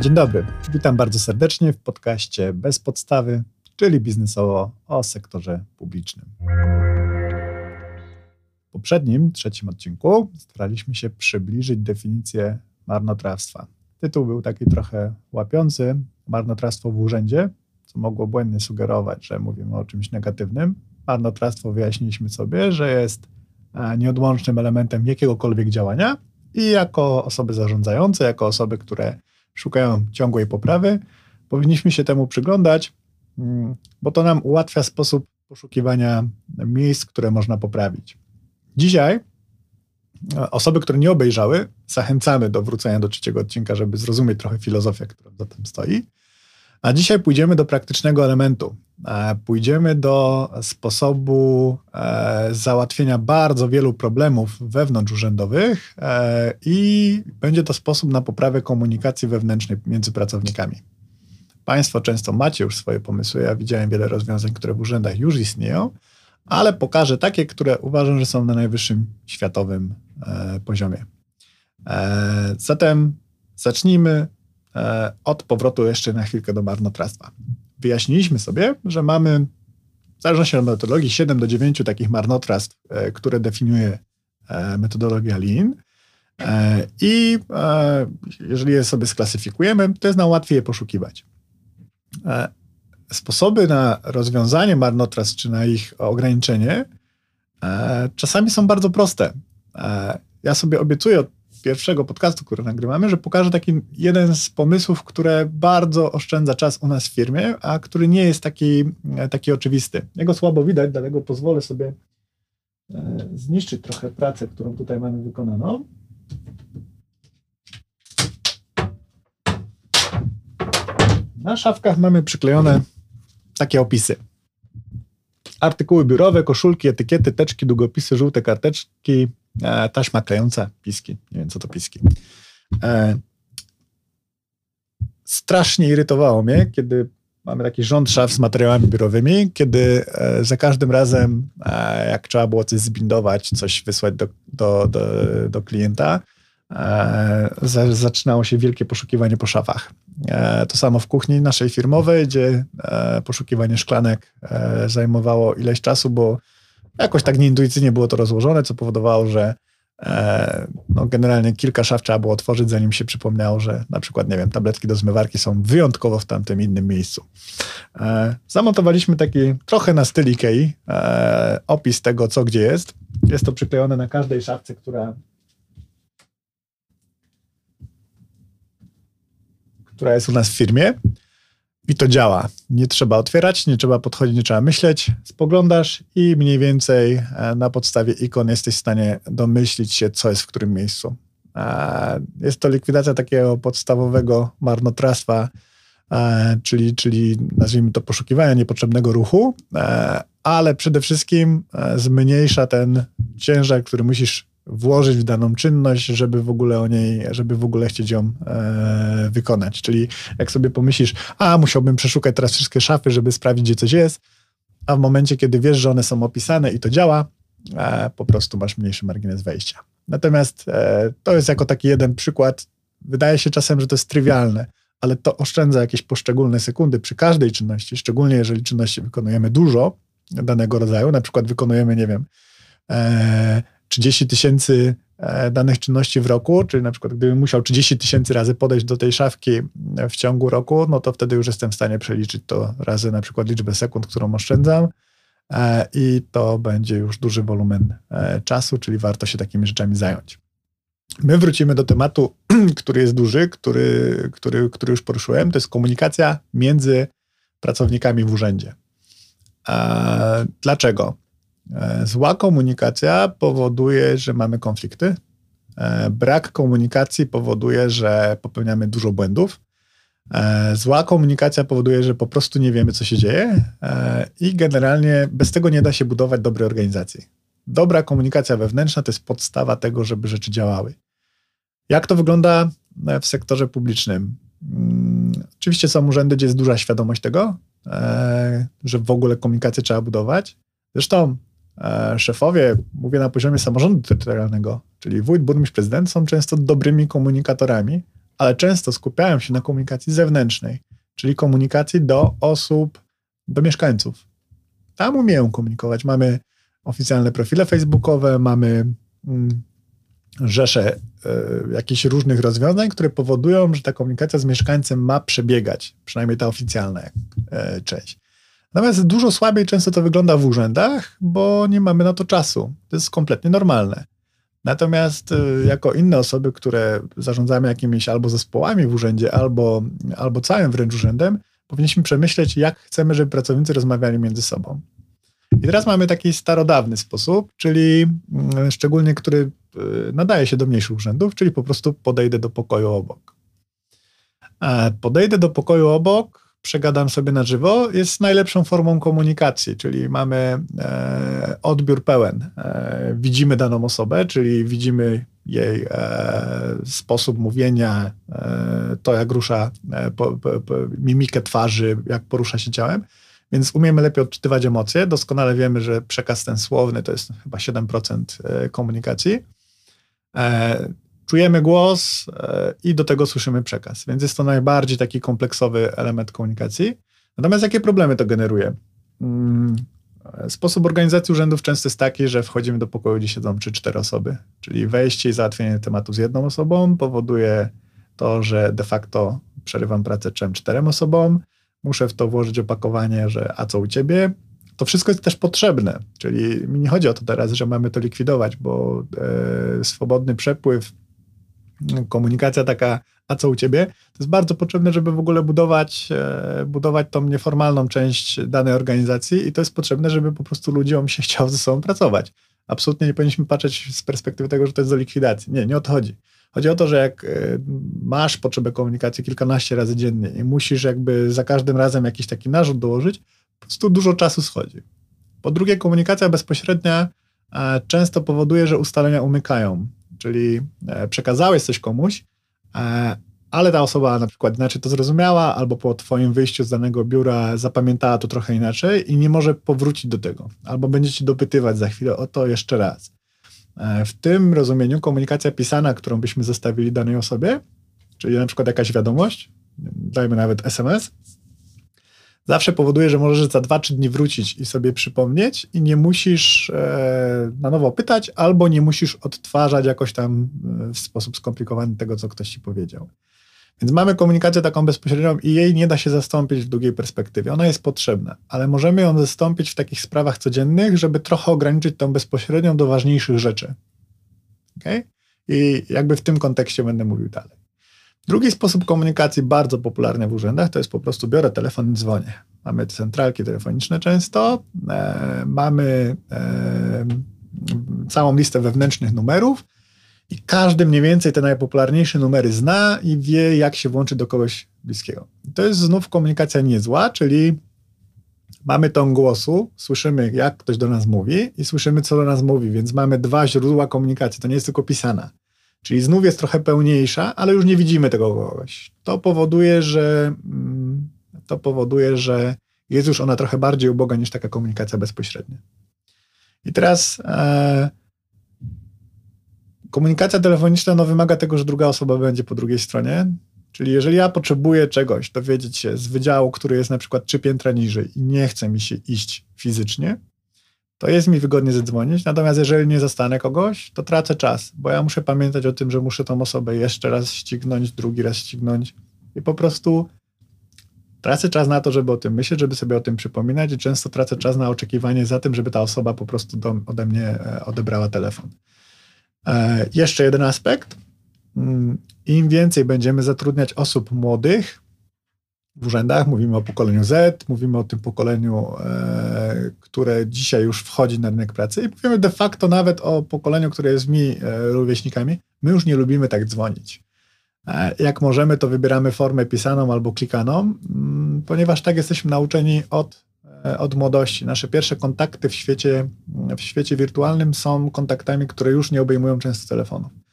Dzień dobry, witam bardzo serdecznie w podcaście Bez Podstawy, czyli biznesowo o sektorze publicznym. W poprzednim, trzecim odcinku staraliśmy się przybliżyć definicję marnotrawstwa. Tytuł był taki trochę łapiący, marnotrawstwo w urzędzie, co mogło błędnie sugerować, że mówimy o czymś negatywnym. Marnotrawstwo wyjaśniliśmy sobie, że jest e, nieodłącznym elementem jakiegokolwiek działania i jako osoby zarządzające, jako osoby, które szukają ciągłej poprawy, powinniśmy się temu przyglądać, mm, bo to nam ułatwia sposób poszukiwania miejsc, które można poprawić. Dzisiaj e, osoby, które nie obejrzały, zachęcamy do wrócenia do trzeciego odcinka, żeby zrozumieć trochę filozofię, która za tym stoi. A dzisiaj pójdziemy do praktycznego elementu. E, pójdziemy do sposobu e, załatwienia bardzo wielu problemów wewnątrzurzędowych e, i będzie to sposób na poprawę komunikacji wewnętrznej między pracownikami. Państwo często macie już swoje pomysły. Ja widziałem wiele rozwiązań, które w urzędach już istnieją, ale pokażę takie, które uważam, że są na najwyższym światowym poziomie. Zatem zacznijmy od powrotu jeszcze na chwilkę do marnotrawstwa. Wyjaśniliśmy sobie, że mamy, w zależności od metodologii, 7 do 9 takich marnotrawstw, e, które definiuje e, metodologia Lean. I jeżeli je sobie sklasyfikujemy, to jest nam łatwiej je poszukiwać. Sposoby na rozwiązanie marnotrawstw czy na ich ograniczenie czasami są bardzo proste. Ja sobie obiecuję od pierwszego podcastu, który nagrywamy, że pokażę taki jeden z pomysłów, które bardzo oszczędza czas u nas w firmie, a który nie jest taki, e, taki oczywisty. Jego słabo widać, dlatego pozwolę sobie e, zniszczyć trochę pracę, którą tutaj mamy wykonaną. Na szafkach mamy przyklejone takie opisy. Artykuły biurowe, koszulki, etykiety, teczki, długopisy, żółte karteczki, E, taśma klejąca, piski. Nie wiem, co to piski. E, strasznie irytowało mnie, kiedy mamy taki rząd szaf z materiałami biurowymi, kiedy e, za każdym razem, jak trzeba było coś zbindować, coś wysłać do, do, do, do klienta, za, zaczynało się wielkie poszukiwanie po szafach. To samo w kuchni naszej firmowej, gdzie poszukiwanie szklanek zajmowało ileś czasu, bo Jakoś tak nieintuicyjnie było to rozłożone, co powodowało, że e, no generalnie kilka szaf trzeba było otworzyć, zanim się przypomniało, że na przykład, nie wiem, tabletki do zmywarki są wyjątkowo w tamtym innym miejscu. E, zamontowaliśmy taki trochę na styl Ikei e, opis tego, co gdzie jest. Jest to przyklejone na każdej szafce, która która jest u nas w firmie. I to działa. Nie trzeba otwierać, nie trzeba podchodzić, nie trzeba myśleć. Spoglądasz i mniej więcej e, na podstawie ikon jesteś w stanie domyślić się, co jest w którym miejscu. E, jest to likwidacja takiego podstawowego marnotrawstwa, e, czyli, czyli nazwijmy to poszukiwania niepotrzebnego ruchu, ale przede wszystkim zmniejsza ten ciężar, który musisz włożyć w daną czynność, żeby w ogóle o niej, żeby w ogóle chcieć ją e, wykonać. Czyli jak sobie pomyślisz, a musiałbym przeszukać teraz wszystkie szafy, żeby sprawdzić, gdzie coś jest, a w momencie, kiedy wiesz, że one są opisane i to działa, e, po prostu masz mniejszy margines wejścia. Natomiast e, to jest jako taki jeden przykład. Wydaje się czasem, że to jest trywialne, ale to oszczędza jakieś poszczególne sekundy przy każdej czynności, szczególnie jeżeli czynności wykonujemy dużo danego rodzaju, na przykład wykonujemy, nie wiem, e, 30 tysięcy e, danych czynności w roku, czyli na przykład gdybym musiał 30 tysięcy razy podejść do tej szafki e, w ciągu roku, no to wtedy już jestem w stanie przeliczyć to razy na przykład liczbę sekund, którą oszczędzam e, i to będzie już duży wolumen czasu, czyli warto się takimi rzeczami zająć. My wrócimy do tematu, który jest duży, który, który, który już poruszyłem, to jest komunikacja między pracownikami w urzędzie. Dlaczego? E, zła komunikacja powoduje, że mamy konflikty. E, brak komunikacji powoduje, że popełniamy dużo błędów. E, zła komunikacja powoduje, że po prostu nie wiemy, co się dzieje, i generalnie bez tego nie da się budować dobrej organizacji. Dobra komunikacja wewnętrzna to jest podstawa tego, żeby rzeczy działały. Jak to wygląda w sektorze publicznym? Hmm, oczywiście są urzędy, gdzie jest duża świadomość tego, że w ogóle komunikację trzeba budować. Zresztą szefowie, mówię na poziomie samorządu terytorialnego, czyli wójt, burmistrz, prezydent, są często dobrymi komunikatorami, ale często skupiają się na komunikacji zewnętrznej, czyli komunikacji do osób, do mieszkańców. Tam umieją komunikować. Mamy oficjalne profile facebookowe, mamy mm, rzesze y, jakichś różnych rozwiązań, które powodują, że ta komunikacja z mieszkańcem ma przebiegać, przynajmniej ta oficjalna y, część. Natomiast dużo słabiej często to wygląda w urzędach, bo nie mamy na to czasu. To jest kompletnie normalne. Natomiast y, jako inne osoby, które zarządzamy jakimiś albo zespołami w urzędzie, albo, albo całym wręcz urzędem, powinniśmy przemyśleć, jak chcemy, żeby pracownicy rozmawiali między sobą. I teraz mamy taki starodawny sposób, czyli mm, szczególnie, który y, nadaje się do mniejszych urzędów, czyli po prostu podejdę do pokoju obok. Podejdę do pokoju obok, przegadam sobie na żywo, jest najlepszą formą komunikacji, czyli mamy e, odbiór pełen. E, widzimy daną osobę, czyli widzimy jej e, sposób mówienia, e, to jak rusza e, po, po, po, mimikę twarzy, jak porusza się ciałem, więc umiemy lepiej odczytywać emocje. Doskonale wiemy, że przekaz ten słowny to jest chyba 7% e, komunikacji czujemy głos e, i do tego słyszymy przekaz. Więc jest to najbardziej taki kompleksowy element komunikacji. Natomiast jakie problemy to generuje? Mm, sposób organizacji urzędów często jest taki, że wchodzimy do pokoju, gdzie siedzą 3-4 osoby. Czyli wejście i załatwienie tematu z jedną osobą powoduje to, że de facto przerywam pracę trzem, czterem osobom. Muszę w to włożyć opakowanie, że a co u ciebie? To wszystko jest też potrzebne. Czyli mi nie chodzi o to teraz, że mamy to likwidować, bo e, swobodny przepływ komunikacja taka, a co u ciebie, to jest bardzo potrzebne, żeby w ogóle budować, e, budować tą nieformalną część danej organizacji i to jest potrzebne, żeby po prostu ludziom się chciało ze sobą pracować. Absolutnie nie powinniśmy patrzeć z perspektywy tego, że to jest do likwidacji. Nie, nie o to chodzi. Chodzi o to, że jak e, masz potrzebę komunikacji kilkanaście razy dziennie i musisz jakby za każdym razem jakiś taki narzut dołożyć, po prostu dużo czasu schodzi. Po drugie, komunikacja bezpośrednia e, często powoduje, że ustalenia umykają czyli e, przekazałeś coś komuś, e, ale ta osoba na przykład inaczej to zrozumiała, albo po twoim wyjściu z danego biura zapamiętała to trochę inaczej i nie może powrócić do tego, albo będzie ci dopytywać za chwilę o to jeszcze raz. E, w tym rozumieniu komunikacja pisana, którą byśmy zostawili danej osobie, czyli na przykład jakaś wiadomość, dajmy nawet SMS, zawsze powoduje, że możesz za 2-3 dni wrócić i sobie przypomnieć i nie musisz e, na nowo pytać, albo nie musisz odtwarzać jakoś tam e, w sposób skomplikowany tego, co ktoś ci powiedział. Więc mamy komunikację taką bezpośrednią i jej nie da się zastąpić w długiej perspektywie. Ona jest potrzebna, ale możemy ją zastąpić w takich sprawach codziennych, żeby trochę ograniczyć tą bezpośrednią do ważniejszych rzeczy. Okay? I jakby w tym kontekście będę mówił dalej. Drugi sposób komunikacji, bardzo popularny w urzędach, to jest po prostu biorę telefon i dzwonię. Mamy centralki telefoniczne często, e, mamy e, całą listę wewnętrznych numerów i każdy mniej więcej te najpopularniejsze numery zna i wie, jak się włączyć do kogoś bliskiego. To jest znów komunikacja niezła, czyli mamy ton głosu, słyszymy, jak ktoś do nas mówi i słyszymy, co do nas mówi, więc mamy dwa źródła komunikacji. To nie jest tylko pisana. Czyli znów jest trochę pełniejsza, ale już nie widzimy tego kogoś. To powoduje, że mm, to powoduje, że jest już ona trochę bardziej uboga niż taka komunikacja bezpośrednia. I teraz e, komunikacja telefoniczna no, wymaga tego, że druga osoba będzie po drugiej stronie. Czyli jeżeli ja potrzebuję czegoś, dowiedzieć się z wydziału, który jest na przykład trzy piętra niżej i nie chce mi się iść fizycznie, to jest mi wygodnie zadzwonić. Natomiast jeżeli nie zastanę kogoś, to tracę czas, bo ja muszę pamiętać o tym, że muszę tą osobę jeszcze raz ścignąć, drugi raz ścignąć i po prostu tracę czas na to, żeby o tym myśleć, żeby sobie o tym przypominać i często tracę czas na oczekiwanie za tym, żeby ta osoba po prostu do, ode mnie e, odebrała telefon. E, jeszcze jeden aspekt. Mm, Im więcej będziemy zatrudniać osób młodych, w urzędach, mówimy o pokoleniu Z, mówimy o tym pokoleniu, e, które dzisiaj już wchodzi na rynek pracy i mówimy de facto nawet o pokoleniu, które jest mi e, rówieśnikami. My już nie lubimy tak dzwonić. E, jak możemy, to wybieramy formę pisaną albo klikaną, mm, ponieważ tak jesteśmy nauczeni od, e, od młodości. Nasze pierwsze kontakty w świecie, w świecie wirtualnym są kontaktami, które już nie obejmują często telefonów.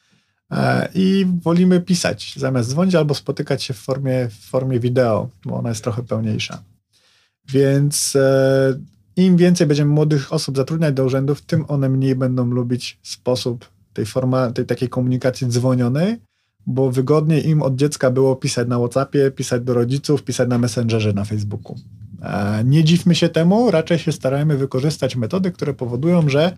E, i wolimy pisać zamiast dzwonić albo spotykać się w formie, w formie wideo, bo ona jest trochę pełniejsza. Więc e, im więcej będziemy młodych osób zatrudniać do urzędów, tym one mniej będą lubić sposób tej, forma, tej takiej komunikacji dzwonionej, bo wygodniej im od dziecka było pisać na WhatsAppie, pisać do rodziców, pisać na Messengerze na Facebooku. E, nie dziwmy się temu, raczej się starajmy wykorzystać metody, które powodują, że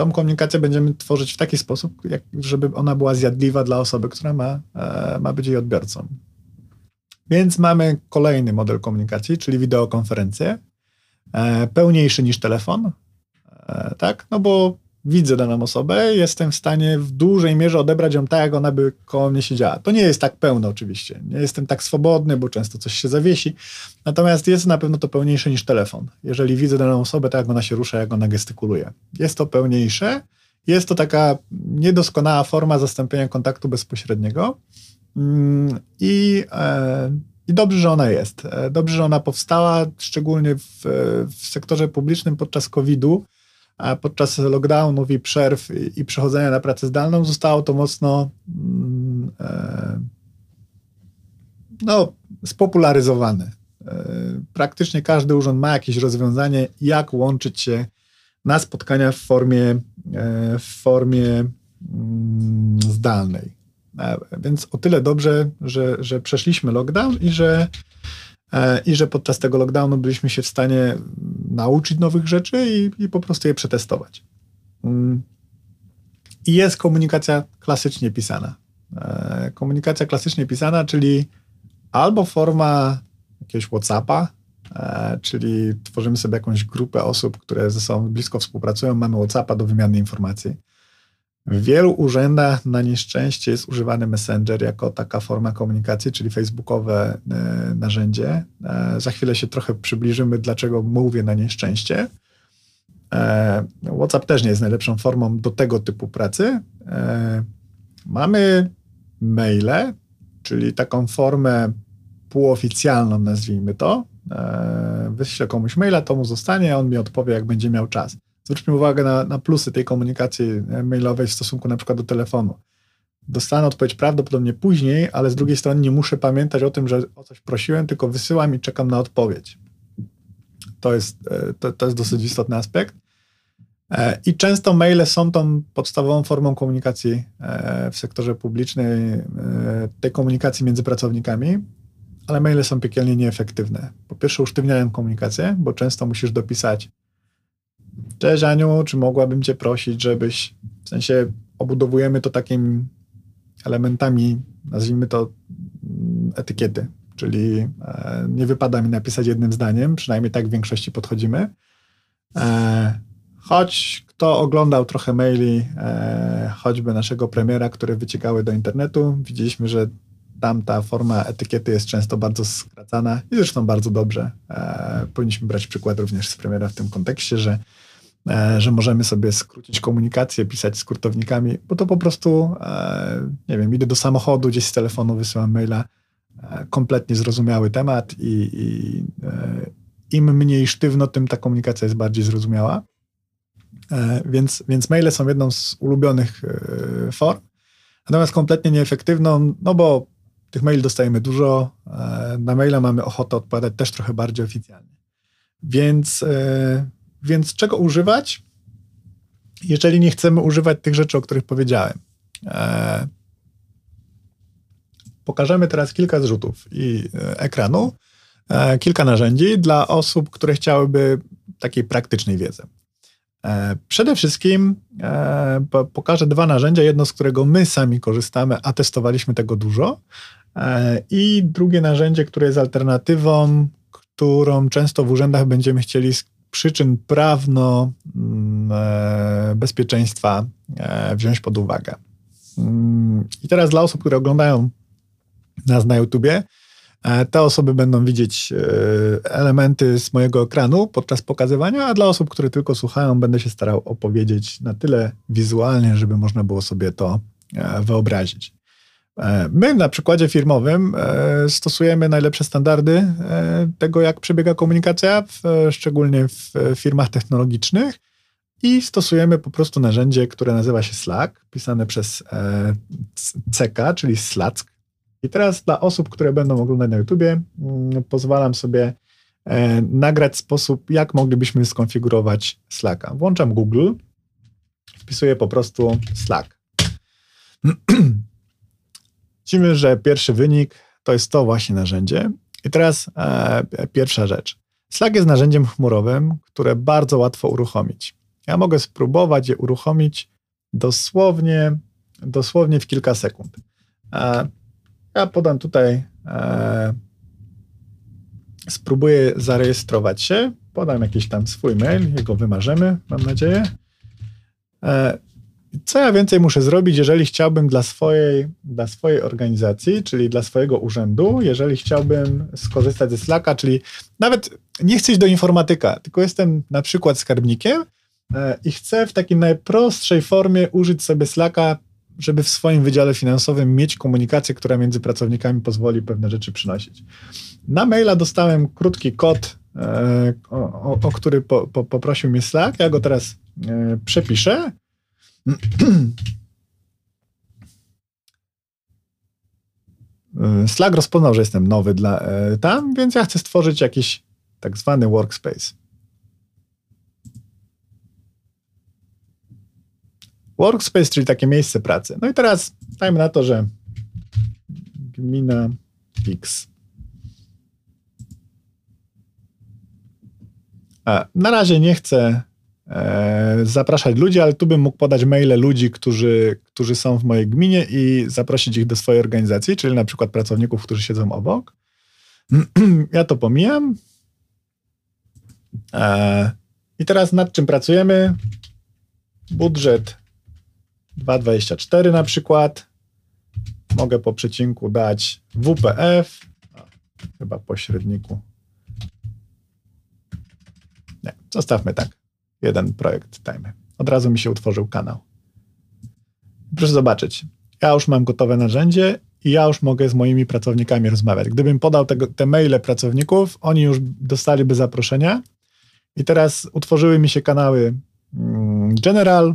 tą komunikację będziemy tworzyć w taki sposób, jak, żeby ona była zjadliwa dla osoby, która ma, e, ma być jej odbiorcą. Więc mamy kolejny model komunikacji, czyli wideokonferencję, pełniejszy niż telefon, tak? No bo widzę daną osobę, jestem w stanie w dużej mierze odebrać ją tak, jak ona by koło mnie siedziała. To nie jest tak pełno oczywiście. Nie jestem tak swobodny, bo często coś się zawiesi. Natomiast jest na pewno to pełniejsze niż telefon. Jeżeli widzę daną osobę, tak jak ona się rusza, jak ona gestykuluje. Jest to pełniejsze. Jest to taka niedoskonała forma zastąpienia kontaktu bezpośredniego. Mm, I, e, i dobrze, że ona jest. E, dobrze, że ona powstała, szczególnie w, w sektorze publicznym podczas COVID-u podczas lockdownów i przerw i przechodzenia na pracę zdalną zostało to mocno mm, e, no, spopularyzowane. E, praktycznie każdy urząd ma jakieś rozwiązanie, jak łączyć się na spotkania w formie, e, w formie mm, zdalnej. Więc o tyle dobrze, że, że przeszliśmy lockdown i że i że podczas tego lockdownu byliśmy się w stanie nauczyć nowych rzeczy i, i po prostu je przetestować. Mm. I jest komunikacja klasycznie pisana. E, komunikacja klasycznie pisana, czyli albo forma jakiegoś WhatsAppa, e, czyli tworzymy sobie jakąś grupę osób, które ze sobą blisko współpracują, mamy WhatsAppa do wymiany informacji w wielu urzędach na nieszczęście jest używany Messenger jako taka forma komunikacji, czyli facebookowe e, narzędzie. E, za chwilę się trochę przybliżymy, dlaczego mówię na nieszczęście. E, WhatsApp też nie jest najlepszą formą do tego typu pracy. Mamy maile, czyli taką formę półoficjalną, nazwijmy to. Wyślę komuś maila, to mu zostanie, on mi odpowie, jak będzie miał czas. Zwróćmy uwagę na, na plusy tej komunikacji e, mailowej w stosunku na przykład do telefonu. Dostanę odpowiedź prawdopodobnie później, ale z drugiej strony nie muszę pamiętać o tym, że o coś prosiłem, tylko wysyłam i czekam na odpowiedź. To jest, e, to, to jest dosyć istotny aspekt. E, I często maile są tą podstawową formą komunikacji w sektorze publicznej, tej komunikacji między pracownikami, ale maile są piekielnie nieefektywne. Po pierwsze, usztywniają komunikację, bo często musisz dopisać Cześć Aniu, czy mogłabym Cię prosić, żebyś, w sensie obudowujemy to takimi elementami, nazwijmy to mm, etykiety, czyli e, nie wypada mi napisać jednym zdaniem, przynajmniej tak w większości podchodzimy. E, choć kto oglądał trochę maili, e, choćby naszego premiera, które wyciekały do internetu, widzieliśmy, że tam ta forma etykiety jest często bardzo skracana i zresztą bardzo dobrze. powinniśmy brać przykład również z premiera w tym kontekście, że E, że możemy sobie skrócić komunikację, pisać skrótownikami, bo to po prostu, e, nie wiem, idę do samochodu, gdzieś z telefonu wysyłam maila, e, kompletnie zrozumiały temat i, i im mniej sztywno, tym ta komunikacja jest bardziej zrozumiała. Więc, więc maile są jedną z ulubionych form, natomiast kompletnie nieefektywną, no bo tych maili dostajemy dużo, na maila mamy ochotę odpowiadać też trochę bardziej oficjalnie. Więc więc czego używać, jeżeli nie chcemy używać tych rzeczy, o których powiedziałem? E, pokażemy teraz kilka zrzutów i e, ekranu, e, kilka narzędzi dla osób, które chciałyby takiej praktycznej wiedzy. E, przede wszystkim e, pokażę dwa narzędzia, jedno z którego my sami korzystamy, a testowaliśmy tego dużo, e, i drugie narzędzie, które jest alternatywą, którą często w urzędach będziemy chcieli przyczyn prawno mm, wziąć pod uwagę. Mm, I teraz dla osób, które oglądają nas na YouTubie, te osoby będą widzieć elementy z mojego ekranu podczas pokazywania, a dla osób, które tylko słuchają, będę się starał opowiedzieć na tyle wizualnie, żeby można było sobie to wyobrazić. E, my na przykładzie firmowym e, stosujemy najlepsze standardy e, tego, jak przebiega komunikacja, szczególnie w firmach technologicznych i stosujemy po prostu narzędzie, które nazywa się Slack, pisane przez CK, czyli Slack. I teraz dla osób, które będą oglądać na YouTubie, mm, pozwalam sobie nagrać sposób, jak moglibyśmy skonfigurować Slacka. Włączam Google, wpisuję po prostu Slack. widzimy, że pierwszy wynik to jest to właśnie narzędzie. I teraz e, pierwsza rzecz. Slack jest narzędziem chmurowym, które bardzo łatwo uruchomić. Ja mogę spróbować je uruchomić dosłownie, dosłownie w kilka sekund. E, ja podam tutaj, e, spróbuję zarejestrować się, podam jakiś tam swój mail, jego wymarzymy, mam nadzieję. E, co ja więcej muszę zrobić, jeżeli chciałbym dla swojej, dla swojej organizacji, czyli dla swojego urzędu, jeżeli chciałbym skorzystać ze Slacka, czyli nawet nie chcę iść do informatyka, tylko jestem na przykład skarbnikiem e, i chcę w takiej najprostszej formie użyć sobie Slacka, żeby w swoim wydziale finansowym mieć komunikację, która między pracownikami pozwoli pewne rzeczy przynosić. Na maila dostałem krótki kod, e, o, o, o który po, po, poprosił mnie Slack. Ja go teraz e, przepiszę Slack rozpoznał, że jestem nowy dla, e, tam, więc ja chcę stworzyć jakiś tak zwany workspace. Workspace, czyli takie miejsce pracy. No i teraz dajmy na to, że gmina X. A, na razie nie chcę E, zapraszać ludzi, ale tu bym mógł podać maile ludzi, którzy, którzy są w mojej gminie i zaprosić ich do swojej organizacji, czyli na przykład pracowników, którzy siedzą obok. Ja to pomijam. E, I teraz nad czym pracujemy? Budżet 2,24 na przykład. Mogę po przecinku dać WPF, chyba pośredniku. Nie, zostawmy tak jeden projekt dajmy. Od razu mi się utworzył kanał. Proszę zobaczyć, ja już mam gotowe narzędzie i ja już mogę z moimi pracownikami rozmawiać. Gdybym podał tego, te maile pracowników, oni już dostaliby zaproszenia i teraz utworzyły mi się kanały mm, General.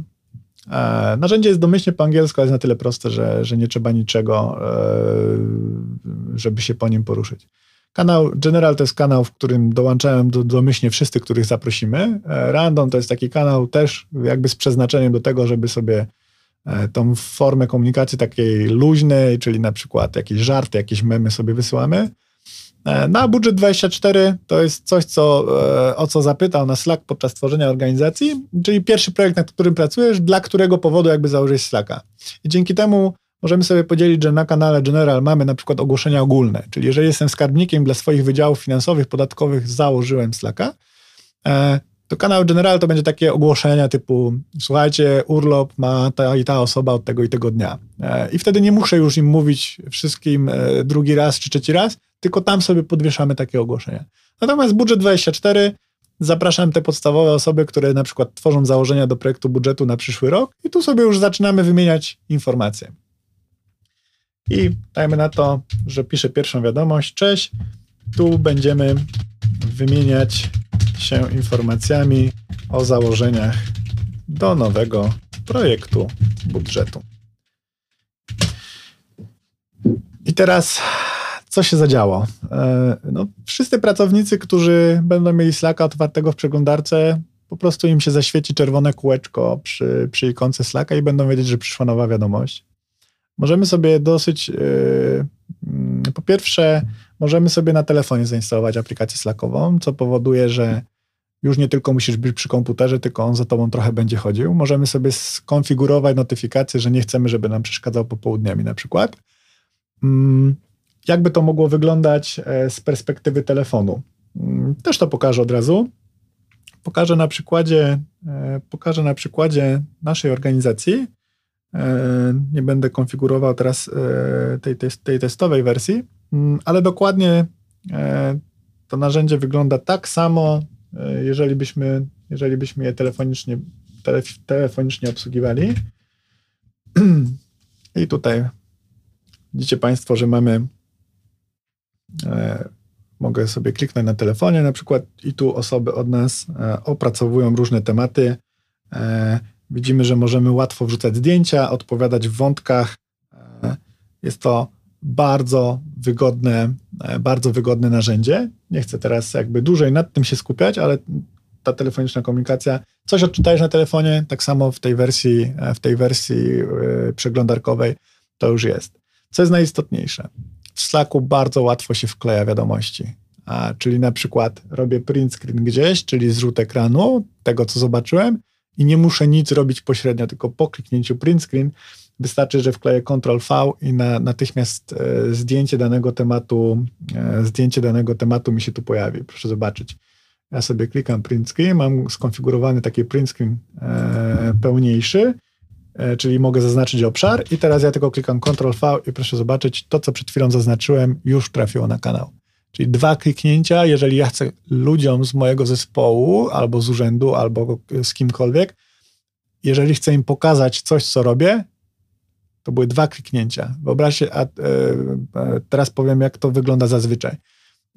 E, narzędzie jest domyślnie po angielsku, ale jest na tyle proste, że, że nie trzeba niczego, e, żeby się po nim poruszyć. Kanał General to jest kanał, w którym dołączają do, domyślnie wszyscy, których zaprosimy. E, Random to jest taki kanał też jakby z przeznaczeniem do tego, żeby sobie tą formę komunikacji takiej luźnej, czyli na przykład jakieś żarty, jakieś memy sobie wysyłamy. E, na budżet 24 to jest coś, co, o co zapytał nas Slack podczas tworzenia organizacji, czyli pierwszy projekt, nad którym pracujesz, dla którego powodu jakby założyć Slacka. I dzięki temu możemy sobie podzielić, że na kanale General mamy na przykład ogłoszenia ogólne, czyli jeżeli jestem skarbnikiem dla swoich wydziałów finansowych, podatkowych, założyłem Slacka, e, to kanał General to będzie takie ogłoszenia typu słuchajcie, urlop ma ta i ta osoba od tego i tego dnia. E, I wtedy nie muszę już im mówić wszystkim e, drugi raz czy trzeci raz, tylko tam sobie podwieszamy takie ogłoszenia. Natomiast budżet 24 zapraszam te podstawowe osoby, które na przykład tworzą założenia do projektu budżetu na przyszły rok i tu sobie już zaczynamy wymieniać informacje. I dajmy na to, że piszę pierwszą wiadomość. Cześć, tu będziemy wymieniać się informacjami o założeniach do nowego projektu budżetu. I teraz co się zadziało? E, no, wszyscy pracownicy, którzy będą mieli Slacka otwartego w przeglądarce, po prostu im się zaświeci czerwone kółeczko przy, przy ikonce Slacka i będą wiedzieć, że przyszła nowa wiadomość możemy sobie dosyć, yy, po pierwsze, możemy sobie na telefonie zainstalować aplikację Slackową, co powoduje, że już nie tylko musisz być przy komputerze, tylko on za tobą trochę będzie chodził. Możemy sobie skonfigurować notyfikacje, że nie chcemy, żeby nam przeszkadzał popołudniami na przykład. Mm, jakby to mogło wyglądać e, z perspektywy telefonu? Mm, też to pokażę od razu. Pokażę na przykładzie, e, pokażę na przykładzie naszej organizacji. E, nie będę konfigurował teraz tej, tej, tej testowej wersji, mm, ale dokładnie to narzędzie wygląda tak samo, jeżeli byśmy, jeżeli byśmy je telefonicznie, telefonicznie obsługiwali. I tutaj widzicie Państwo, że mamy mogę sobie kliknąć na telefonie na przykład i tu osoby od nas opracowują różne tematy. Widzimy, że możemy łatwo wrzucać zdjęcia, odpowiadać w wątkach. E, jest to bardzo wygodne, e, bardzo wygodne narzędzie. Nie chcę teraz jakby dłużej nad tym się skupiać, ale ta telefoniczna komunikacja, coś odczytajesz na telefonie, tak samo w tej wersji, e, w tej wersji przeglądarkowej to już jest. Co jest najistotniejsze? W Slacku bardzo łatwo się wkleja wiadomości. A, czyli na przykład robię print screen gdzieś, czyli zrzut ekranu tego, co zobaczyłem i nie muszę nic robić pośrednio, tylko po kliknięciu print screen wystarczy, że wkleję Ctrl V i na, natychmiast e, zdjęcie danego tematu, e, zdjęcie danego tematu mi się tu pojawi. Proszę zobaczyć. Ja sobie klikam print screen, mam skonfigurowany taki print screen e, pełniejszy, czyli mogę zaznaczyć obszar i teraz ja tylko klikam Ctrl V i proszę zobaczyć, to co przed chwilą zaznaczyłem już trafiło na kanał. Czyli dwa kliknięcia, jeżeli ja chcę ludziom z mojego zespołu, albo z urzędu, albo z kimkolwiek, jeżeli chcę im pokazać coś, co robię, to były dwa kliknięcia. Wyobraźcie, a, e, e, teraz powiem, jak to wygląda zazwyczaj.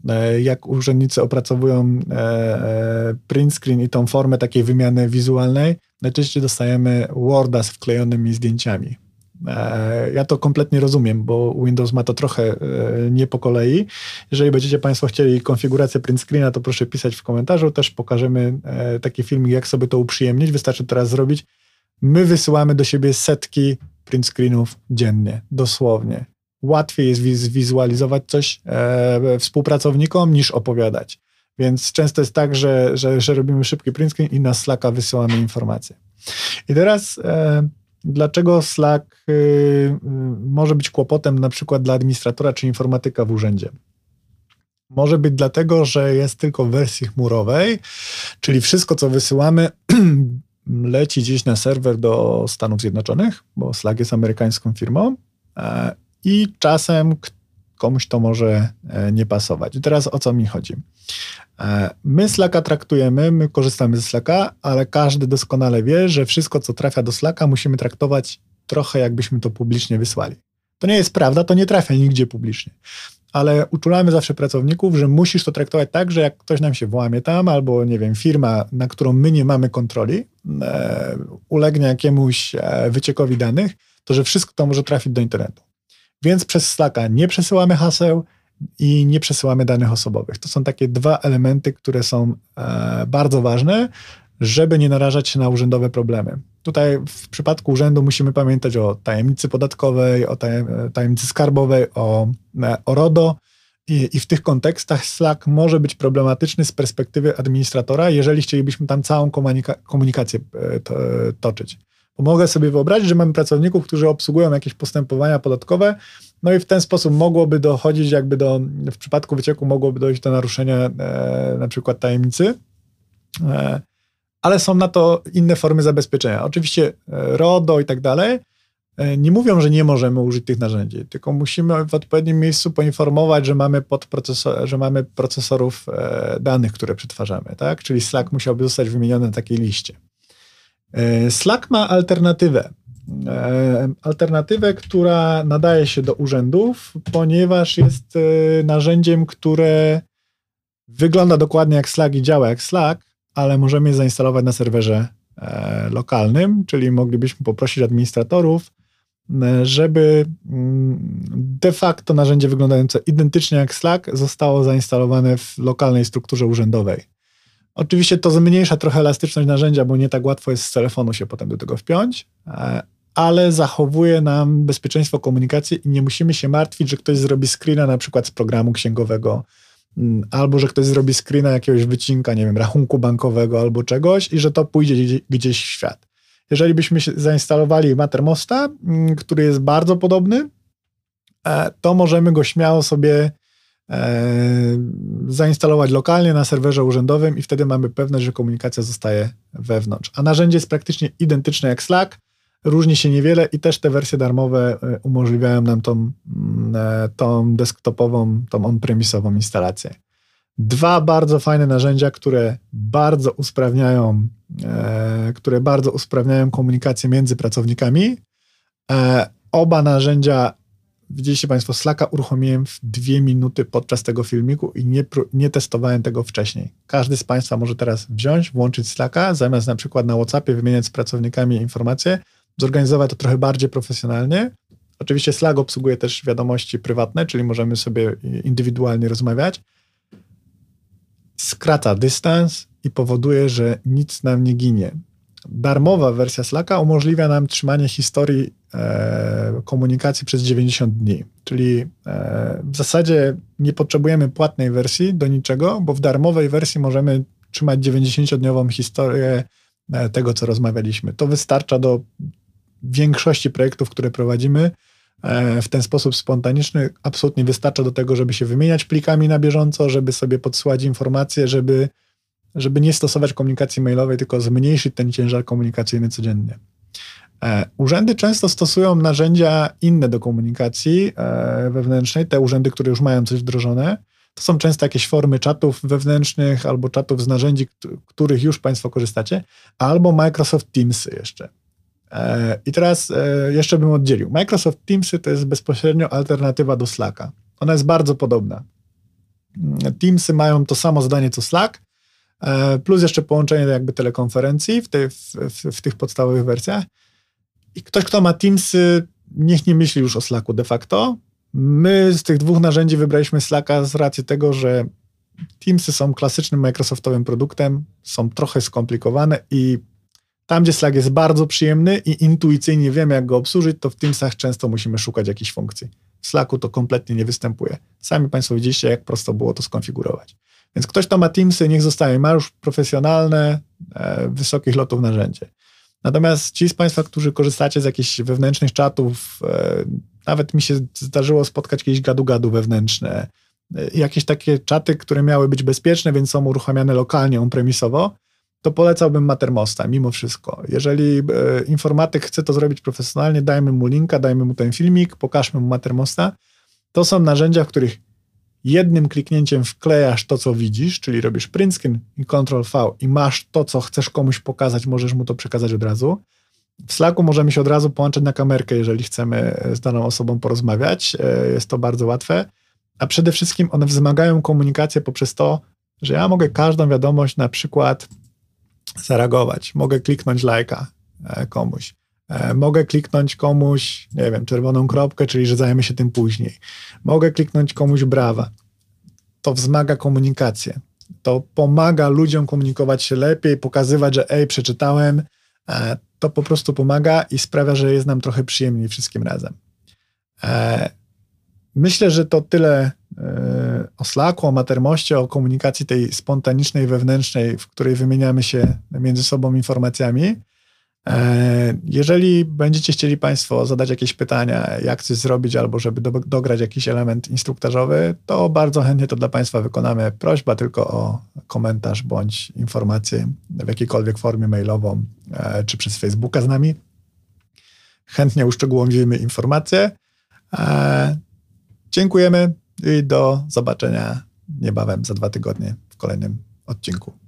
E, jak urzędnicy opracowują e, e, print screen i tą formę takiej wymiany wizualnej, najczęściej dostajemy Worda z wklejonymi zdjęciami. Ja to kompletnie rozumiem, bo Windows ma to trochę nie po kolei. Jeżeli będziecie Państwo chcieli konfigurację print screena, to proszę pisać w komentarzu. Też pokażemy taki filmik, jak sobie to uprzyjemnić. Wystarczy teraz zrobić. My wysyłamy do siebie setki print screenów dziennie, dosłownie łatwiej jest zwizualizować coś e, współpracownikom niż opowiadać. Więc często jest tak, że, że, że robimy szybki print screen i na Slacka wysyłamy informacje. I teraz e, dlaczego Slack y, y, może być kłopotem na przykład dla administratora czy informatyka w urzędzie? Może być dlatego, że jest tylko w wersji chmurowej, czyli wszystko, co wysyłamy, leci gdzieś na serwer do Stanów Zjednoczonych, bo Slack jest amerykańską firmą e, i czasem komuś to może e, nie pasować. I teraz o co mi chodzi? E, my Slacka traktujemy, my korzystamy ze Slacka, ale każdy doskonale wie, że wszystko, co trafia do Slacka, musimy traktować trochę jakbyśmy to publicznie wysłali. To nie jest prawda, to nie trafia nigdzie publicznie. Ale uczulamy zawsze pracowników, że musisz to traktować tak, że jak ktoś nam się włamie tam, albo nie wiem, firma, na którą my nie mamy kontroli, e, ulegnie jakiemuś e, wyciekowi danych, to że wszystko to może trafić do internetu. Więc przez Slacka nie przesyłamy haseł i nie przesyłamy danych osobowych. To są takie dwa elementy, które są e, bardzo ważne, żeby nie narażać się na urzędowe problemy. Tutaj w przypadku urzędu musimy pamiętać o tajemnicy podatkowej, o tajemnicy skarbowej, o, e, o RODO. I, I, w tych kontekstach Slack może być problematyczny z perspektywy administratora, jeżeli chcielibyśmy tam całą komunika komunikację e, toczyć. Mogę sobie wyobrazić, że mamy pracowników, którzy obsługują jakieś postępowania podatkowe, no i w ten sposób mogłoby dochodzić jakby do, w przypadku wycieku mogłoby dojść do naruszenia e, na przykład tajemnicy, e, ale są na to inne formy zabezpieczenia. Oczywiście e, RODO i tak dalej e, nie mówią, że nie możemy użyć tych narzędzi, tylko musimy w odpowiednim miejscu poinformować, że mamy, że mamy procesorów e, danych, które przetwarzamy, tak? Czyli Slack musiałby zostać wymieniony na takiej liście. E, Slack ma alternatywę. E, alternatywę, która nadaje się do urzędów, ponieważ jest e, narzędziem, które wygląda dokładnie jak Slack i działa jak Slack, ale możemy je zainstalować na serwerze lokalnym, czyli moglibyśmy poprosić administratorów, żeby mm, de facto narzędzie wyglądające identycznie jak Slack zostało zainstalowane w lokalnej strukturze urzędowej. Oczywiście to zmniejsza trochę elastyczność narzędzia, bo nie tak łatwo jest z telefonu się potem do tego wpiąć, e, ale zachowuje nam bezpieczeństwo komunikacji i nie musimy się martwić, że ktoś zrobi screena na przykład z programu księgowego, mm, albo że ktoś zrobi screena jakiegoś wycinka, nie wiem, rachunku bankowego albo czegoś i że to pójdzie gdzieś w świat. Jeżeli byśmy zainstalowali Mattermosta, mm, który jest bardzo podobny, e, to możemy go śmiało sobie zainstalować lokalnie na serwerze urzędowym i wtedy mamy pewność, że komunikacja zostaje wewnątrz. A narzędzie jest praktycznie identyczne jak Slack, różni się niewiele i też te wersje darmowe e, umożliwiają nam tą, mm, e, tą desktopową, tą on-premisową instalację. Dwa bardzo fajne narzędzia, które bardzo usprawniają, które bardzo usprawniają komunikację między pracownikami. Oba narzędzia Widzieliście Państwo, Slacka uruchomiłem w dwie minuty podczas tego filmiku i nie, nie testowałem tego wcześniej. Każdy z Państwa może teraz wziąć, włączyć Slacka, zamiast na przykład na WhatsAppie wymieniać z pracownikami informacje, zorganizować to trochę bardziej profesjonalnie. Oczywiście Slack obsługuje też wiadomości prywatne, czyli możemy sobie indywidualnie rozmawiać. Skraca dystans i powoduje, że nic nam nie ginie. Darmowa wersja Slacka umożliwia nam trzymanie historii e, komunikacji przez 90 dni. Czyli e, w zasadzie nie potrzebujemy płatnej wersji do niczego, bo w darmowej wersji możemy trzymać 90-dniową historię e, tego, co rozmawialiśmy. To wystarcza do większości projektów, które prowadzimy. E, w ten sposób spontaniczny absolutnie wystarcza do tego, żeby się wymieniać plikami na bieżąco, żeby sobie podsyłać informacje, żeby, żeby nie stosować komunikacji mailowej, tylko zmniejszyć ten ciężar komunikacyjny codziennie. E, urzędy często stosują narzędzia inne do komunikacji e, wewnętrznej, te urzędy, które już mają coś wdrożone. To są często jakieś formy czatów wewnętrznych albo czatów z narzędzi, których już Państwo korzystacie, albo Microsoft Teamsy jeszcze. E, I teraz jeszcze bym oddzielił. Microsoft Teamsy to jest bezpośrednio alternatywa do Slacka. Ona jest bardzo podobna. Teamsy mają to samo zdanie co Slack, plus jeszcze połączenie jakby telekonferencji w, tej, w, w, w tych podstawowych wersjach. I ktoś, kto ma Teamsy, niech nie myśli już o Slacku de facto. My z tych dwóch narzędzi wybraliśmy Slacka z racji tego, że Teamsy są klasycznym Microsoftowym produktem, są trochę skomplikowane i tam, gdzie Slack jest bardzo przyjemny i intuicyjnie wiemy, jak go obsłużyć, to w Teamsach często musimy szukać jakichś funkcji. W Slacku to kompletnie nie występuje. Sami Państwo widzieliście, jak prosto było to skonfigurować. Więc ktoś, kto ma Teamsy, niech zostaje. Ma już profesjonalne, e, wysokich lotów narzędzie. Natomiast ci z Państwa, którzy korzystacie z jakichś wewnętrznych czatów, e, nawet mi się zdarzyło spotkać jakieś gadu-gadu wewnętrzne, e, jakieś takie czaty, które miały być bezpieczne, więc są uruchamiane lokalnie, on-premisowo, to polecałbym Mattermosta mimo wszystko. Jeżeli e, informatyk chce to zrobić profesjonalnie, dajmy mu linka, dajmy mu ten filmik, pokażmy mu Mattermosta. To są narzędzia, w których jednym kliknięciem wklejasz to, co widzisz, czyli robisz print screen i Ctrl V i masz to, co chcesz komuś pokazać, możesz mu to przekazać od razu. W Slacku możemy się od razu połączyć na kamerkę, jeżeli chcemy z daną osobą porozmawiać. E, jest to bardzo łatwe. A przede wszystkim one wzmagają komunikację poprzez to, że ja mogę każdą wiadomość na przykład zareagować. Mogę kliknąć lajka e, komuś. E, mogę kliknąć komuś, nie wiem, czerwoną kropkę, czyli że zajmę się tym później. Mogę kliknąć komuś brawa. To wzmaga komunikację. To pomaga ludziom komunikować się lepiej, pokazywać, że ej, przeczytałem. E, to po prostu pomaga i sprawia, że jest nam trochę przyjemniej wszystkim razem. E, myślę, że to tyle o Slacku, o Matermoście, o komunikacji tej spontanicznej, wewnętrznej, w której wymieniamy się między sobą informacjami. E, jeżeli będziecie chcieli Państwo zadać jakieś pytania, jak coś zrobić, albo żeby do, dograć jakiś element instruktażowy, to bardzo chętnie to dla Państwa wykonamy. Prośba tylko o komentarz bądź informację w jakiejkolwiek formie mailową, e, czy przez Facebooka z nami. Chętnie uszczegółowimy informacje. E, dziękujemy i do zobaczenia niebawem za dwa tygodnie w kolejnym odcinku.